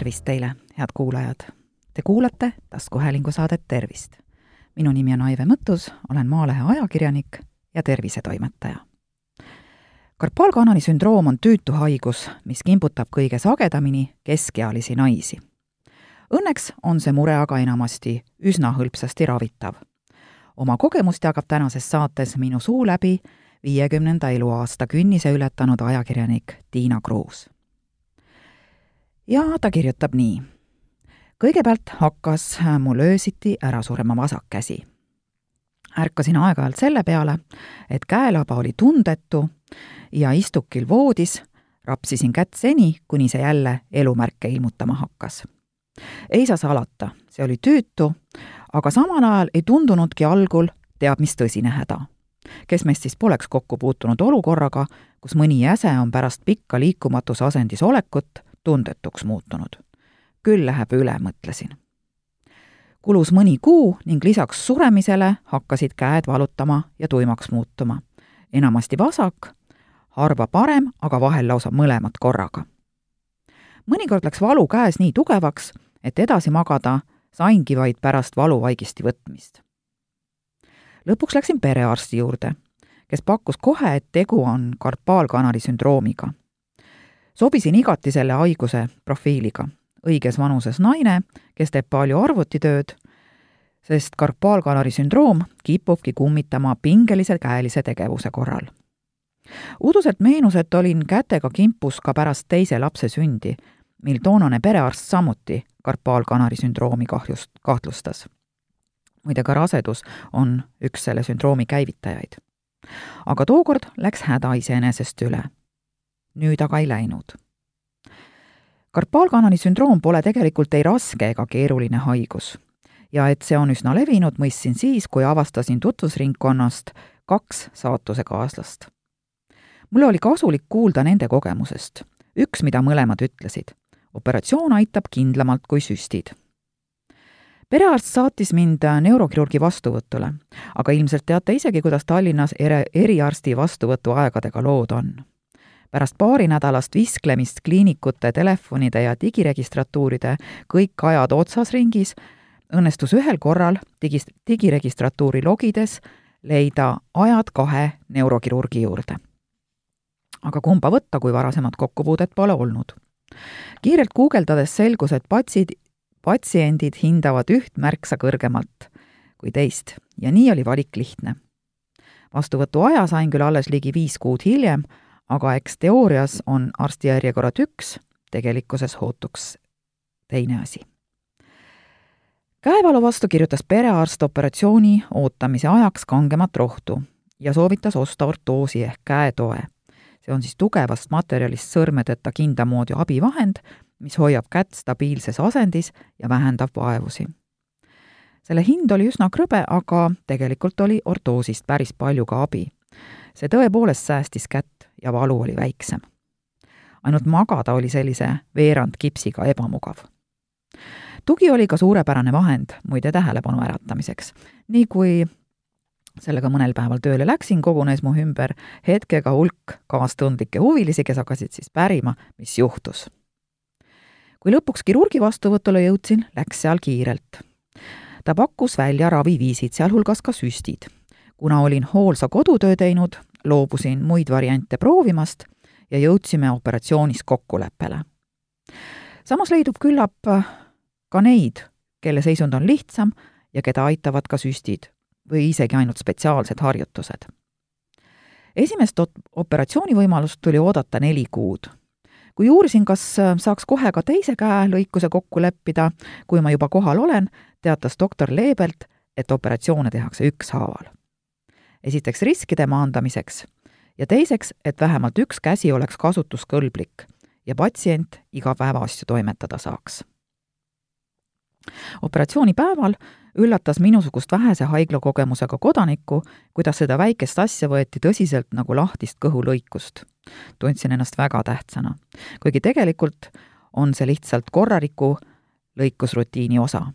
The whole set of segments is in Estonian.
tervist teile, head kuulajad! Te kuulate taskuhäälingu saadet Tervist. minu nimi on Aive Mõttus, olen Maalehe ajakirjanik ja tervisetoimetaja. karpaalkanali sündroom on tüütu haigus, mis kimbutab kõige sagedamini keskealisi naisi. Õnneks on see mure aga enamasti üsna hõlpsasti ravitav. oma kogemust jagab tänases saates minu suu läbi viiekümnenda eluaasta künnise ületanud ajakirjanik Tiina Kruus ja ta kirjutab nii. kõigepealt hakkas mul öösiti ära surema vasak käsi. ärkasin aeg-ajalt selle peale, et käelaba oli tundetu ja istukil voodis rapsisin kätt seni, kuni see jälle elumärke ilmutama hakkas. ei saa salata, see oli tüütu, aga samal ajal ei tundunudki algul teab mis tõsine häda. kes meist siis poleks kokku puutunud olukorraga, kus mõni jäse on pärast pikka liikumatuse asendis olekut tundetuks muutunud. küll läheb üle, mõtlesin. kulus mõni kuu ning lisaks suremisele hakkasid käed valutama ja tuimaks muutuma. enamasti vasak, harva parem, aga vahel lausa mõlemad korraga. mõnikord läks valu käes nii tugevaks, et edasi magada saingi vaid pärast valuvaigisti võtmist. lõpuks läksin perearsti juurde, kes pakkus kohe, et tegu on karpaalkanali sündroomiga sobisin igati selle haiguse profiiliga. õiges vanuses naine, kes teeb palju arvutitööd, sest karpaalkanari sündroom kipubki kummitama pingelise käelise tegevuse korral. uduselt meenus, et olin kätega kimpus ka pärast teise lapse sündi, mil toonane perearst samuti karpaalkanari sündroomi kahjust, kahtlustas. muide, ka rasedus on üks selle sündroomi käivitajaid. aga tookord läks häda iseenesest üle nüüd aga ei läinud. karpaalkanali sündroom pole tegelikult ei raske ega keeruline haigus. ja et see on üsna levinud, mõistsin siis, kui avastasin tutvusringkonnast kaks saatusekaaslast. mulle oli kasulik kuulda nende kogemusest. üks, mida mõlemad ütlesid. operatsioon aitab kindlamalt kui süstid perearst saatis mind neurokirurgi vastuvõtule, aga ilmselt teate isegi, kuidas Tallinnas ere, eriarsti vastuvõtuaegadega lood on pärast paarinädalast visklemist kliinikute telefonide ja digiregistratuuride kõik ajad otsas ringis, õnnestus ühel korral digis, digiregistratuuri logides leida ajad kahe neurokirurgi juurde. aga kumba võtta, kui varasemat kokkupuudet pole olnud? kiirelt guugeldades selgus, et patsid, patsiendid hindavad üht märksa kõrgemalt kui teist ja nii oli valik lihtne. vastuvõtuaja sain küll alles ligi viis kuud hiljem, aga eks teoorias on arstijärjekorrad üks, tegelikkuses ootuks teine asi. käevalu vastu kirjutas perearst operatsiooni ootamise ajaks kangemat rohtu ja soovitas osta ortoosi ehk käetoe. see on siis tugevast materjalist sõrmedeta kindamoodi abivahend, mis hoiab kätt stabiilses asendis ja vähendab vaevusi. selle hind oli üsna krõbe, aga tegelikult oli ortoosist päris palju ka abi. See tõepoolest säästis kätt ja valu oli väiksem. ainult magada oli sellise veerand kipsiga ebamugav. tugi oli ka suurepärane vahend muide tähelepanu äratamiseks. nii kui sellega mõnel päeval tööle läksin, kogunes mu ümber hetkega hulk kaastundlikke huvilisi, kes hakkasid siis pärima, mis juhtus. kui lõpuks kirurgi vastuvõtule jõudsin, läks seal kiirelt. ta pakkus välja raviviisid, sealhulgas ka süstid. kuna olin hoolsa kodutöö teinud, loobusin muid variante proovimast ja jõudsime operatsioonis kokkuleppele. samas leidub küllap ka neid, kelle seisund on lihtsam ja keda aitavad ka süstid või isegi ainult spetsiaalsed harjutused. esimest operatsioonivõimalust tuli oodata neli kuud. kui uurisin, kas saaks kohe ka teise käe lõikuse kokku leppida, kui ma juba kohal olen, teatas doktor Leebelt, et operatsioone tehakse ükshaaval esiteks riskide maandamiseks ja teiseks, et vähemalt üks käsi oleks kasutuskõlblik ja patsient igapäevaasju toimetada saaks. operatsioonipäeval üllatas minusugust vähese haiglakogemusega kodanikku, kuidas seda väikest asja võeti tõsiselt nagu lahtist kõhulõikust. tundsin ennast väga tähtsana, kuigi tegelikult on see lihtsalt korraliku lõikusrutiini osa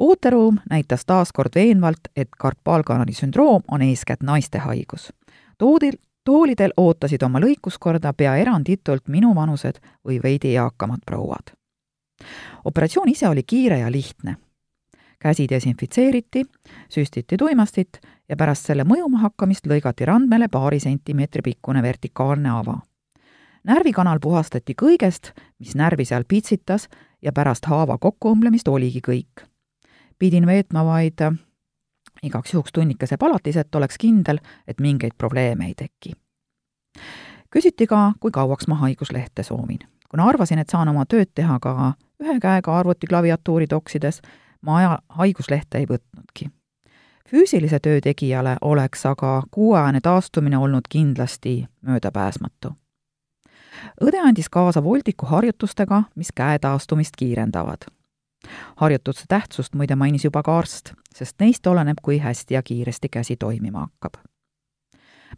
ooteruum näitas taas kord veenvalt, et karpaalkanali sündroom on eeskätt naiste haigus. toodil, toolidel ootasid oma lõikuskorda pea eranditult minuvanused või veidi eakamad prouad. operatsioon ise oli kiire ja lihtne. käsi desinfitseeriti, süstiti tuimastit ja pärast selle mõjuma hakkamist lõigati randmele paari sentimeetri pikkune vertikaalne ava. närvikanal puhastati kõigest, mis närvi seal pitsitas ja pärast haava kokkuõmblemist oligi kõik. Pidin veetma vaid äh, igaks juhuks tunnikese palatis, et oleks kindel, et mingeid probleeme ei teki. küsiti ka, kui kauaks ma haiguslehte soovin. kuna arvasin, et saan oma tööd teha ka ühe käega arvuti klaviatuuri toksides, ma aja haiguslehte ei võtnudki. füüsilise töö tegijale oleks aga kuuajane taastumine olnud kindlasti möödapääsmatu õde andis kaasa voldiku harjutustega, mis käe taastumist kiirendavad. Harjutuste tähtsust muide mainis juba ka arst, sest neist oleneb, kui hästi ja kiiresti käsi toimima hakkab.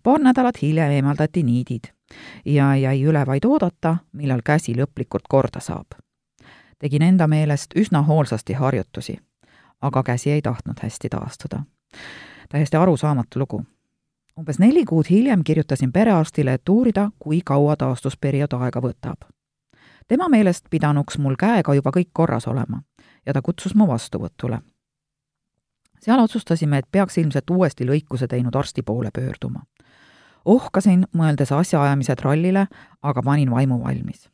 paar nädalat hiljem eemaldati niidid ja jäi üle vaid oodata, millal käsi lõplikult korda saab. tegin enda meelest üsna hoolsasti harjutusi, aga käsi ei tahtnud hästi taastuda. täiesti arusaamatu lugu umbes neli kuud hiljem kirjutasin perearstile, et uurida, kui kaua taastusperiood aega võtab. tema meelest pidanuks mul käega juba kõik korras olema ja ta kutsus mu vastuvõtule. seal otsustasime, et peaks ilmselt uuesti lõikuse teinud arsti poole pöörduma. ohkasin, mõeldes asjaajamise trallile, aga panin vaimu valmis.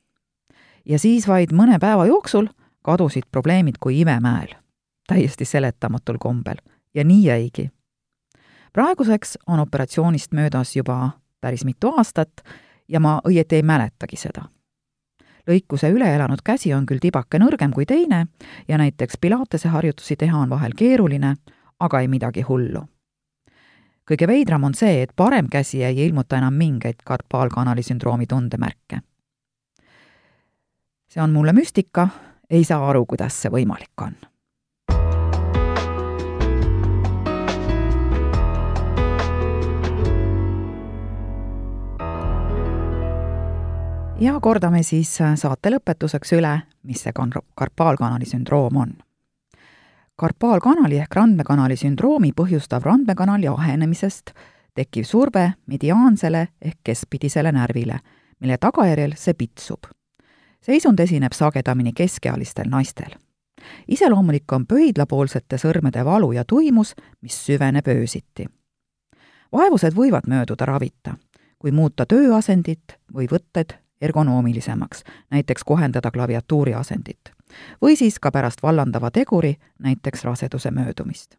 ja siis vaid mõne päeva jooksul kadusid probleemid kui imemäel, täiesti seletamatul kombel ja nii jäigi praeguseks on operatsioonist möödas juba päris mitu aastat ja ma õieti ei mäletagi seda. Lõikuse üle elanud käsi on küll tibake nõrgem kui teine ja näiteks pilatese harjutusi teha on vahel keeruline, aga ei midagi hullu. kõige veidram on see, et parem käsi ei ilmuta enam mingeid karpaalkanali sündroomi tundemärke. see on mulle müstika, ei saa aru, kuidas see võimalik on ja kordame siis äh, saate lõpetuseks üle, mis see kan-, karpaalkanali sündroom on. karpaalkanali ehk randmekanali sündroomi põhjustab randmekanali ahenemisest tekkiv surve mediaansele ehk keskpidisele närvile, mille tagajärjel see pitsub. seisund esineb sagedamini keskealistel naistel. iseloomulik on pöidlapoolsete sõrmede valu ja tuimus, mis süveneb öösiti. vaevused võivad mööduda ravita, kui muuta tööasendit või võtted ergonoomilisemaks, näiteks kohendada klaviatuuri asendit. või siis ka pärast vallandava teguri, näiteks raseduse möödumist.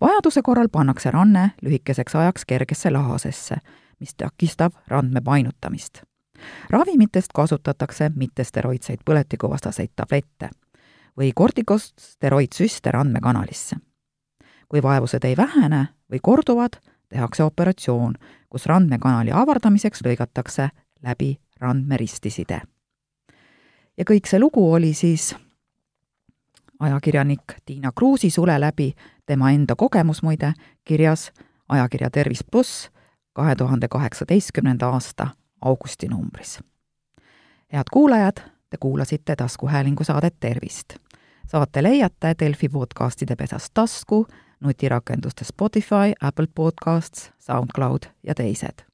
vajaduse korral pannakse ranne lühikeseks ajaks kergesse lahasesse, mis takistab randme painutamist. ravimitest kasutatakse mittesteroidseid põletikuvastaseid tablette või kortikosteroidsüste randmekanalisse. kui vaevused ei vähene või korduvad, tehakse operatsioon, kus randmekanali avardamiseks lõigatakse läbi randmeristiside. ja kõik see lugu oli siis ajakirjanik Tiina Kruusi sule läbi, tema enda kogemus muide, kirjas ajakirja Tervis pluss kahe tuhande kaheksateistkümnenda aasta augustinumbris. head kuulajad, te kuulasite taskuhäälingu saadet Tervist. saate leiate Delfi podcastide pesast tasku, nutirakenduste Spotify, Apple Podcasts, SoundCloud ja teised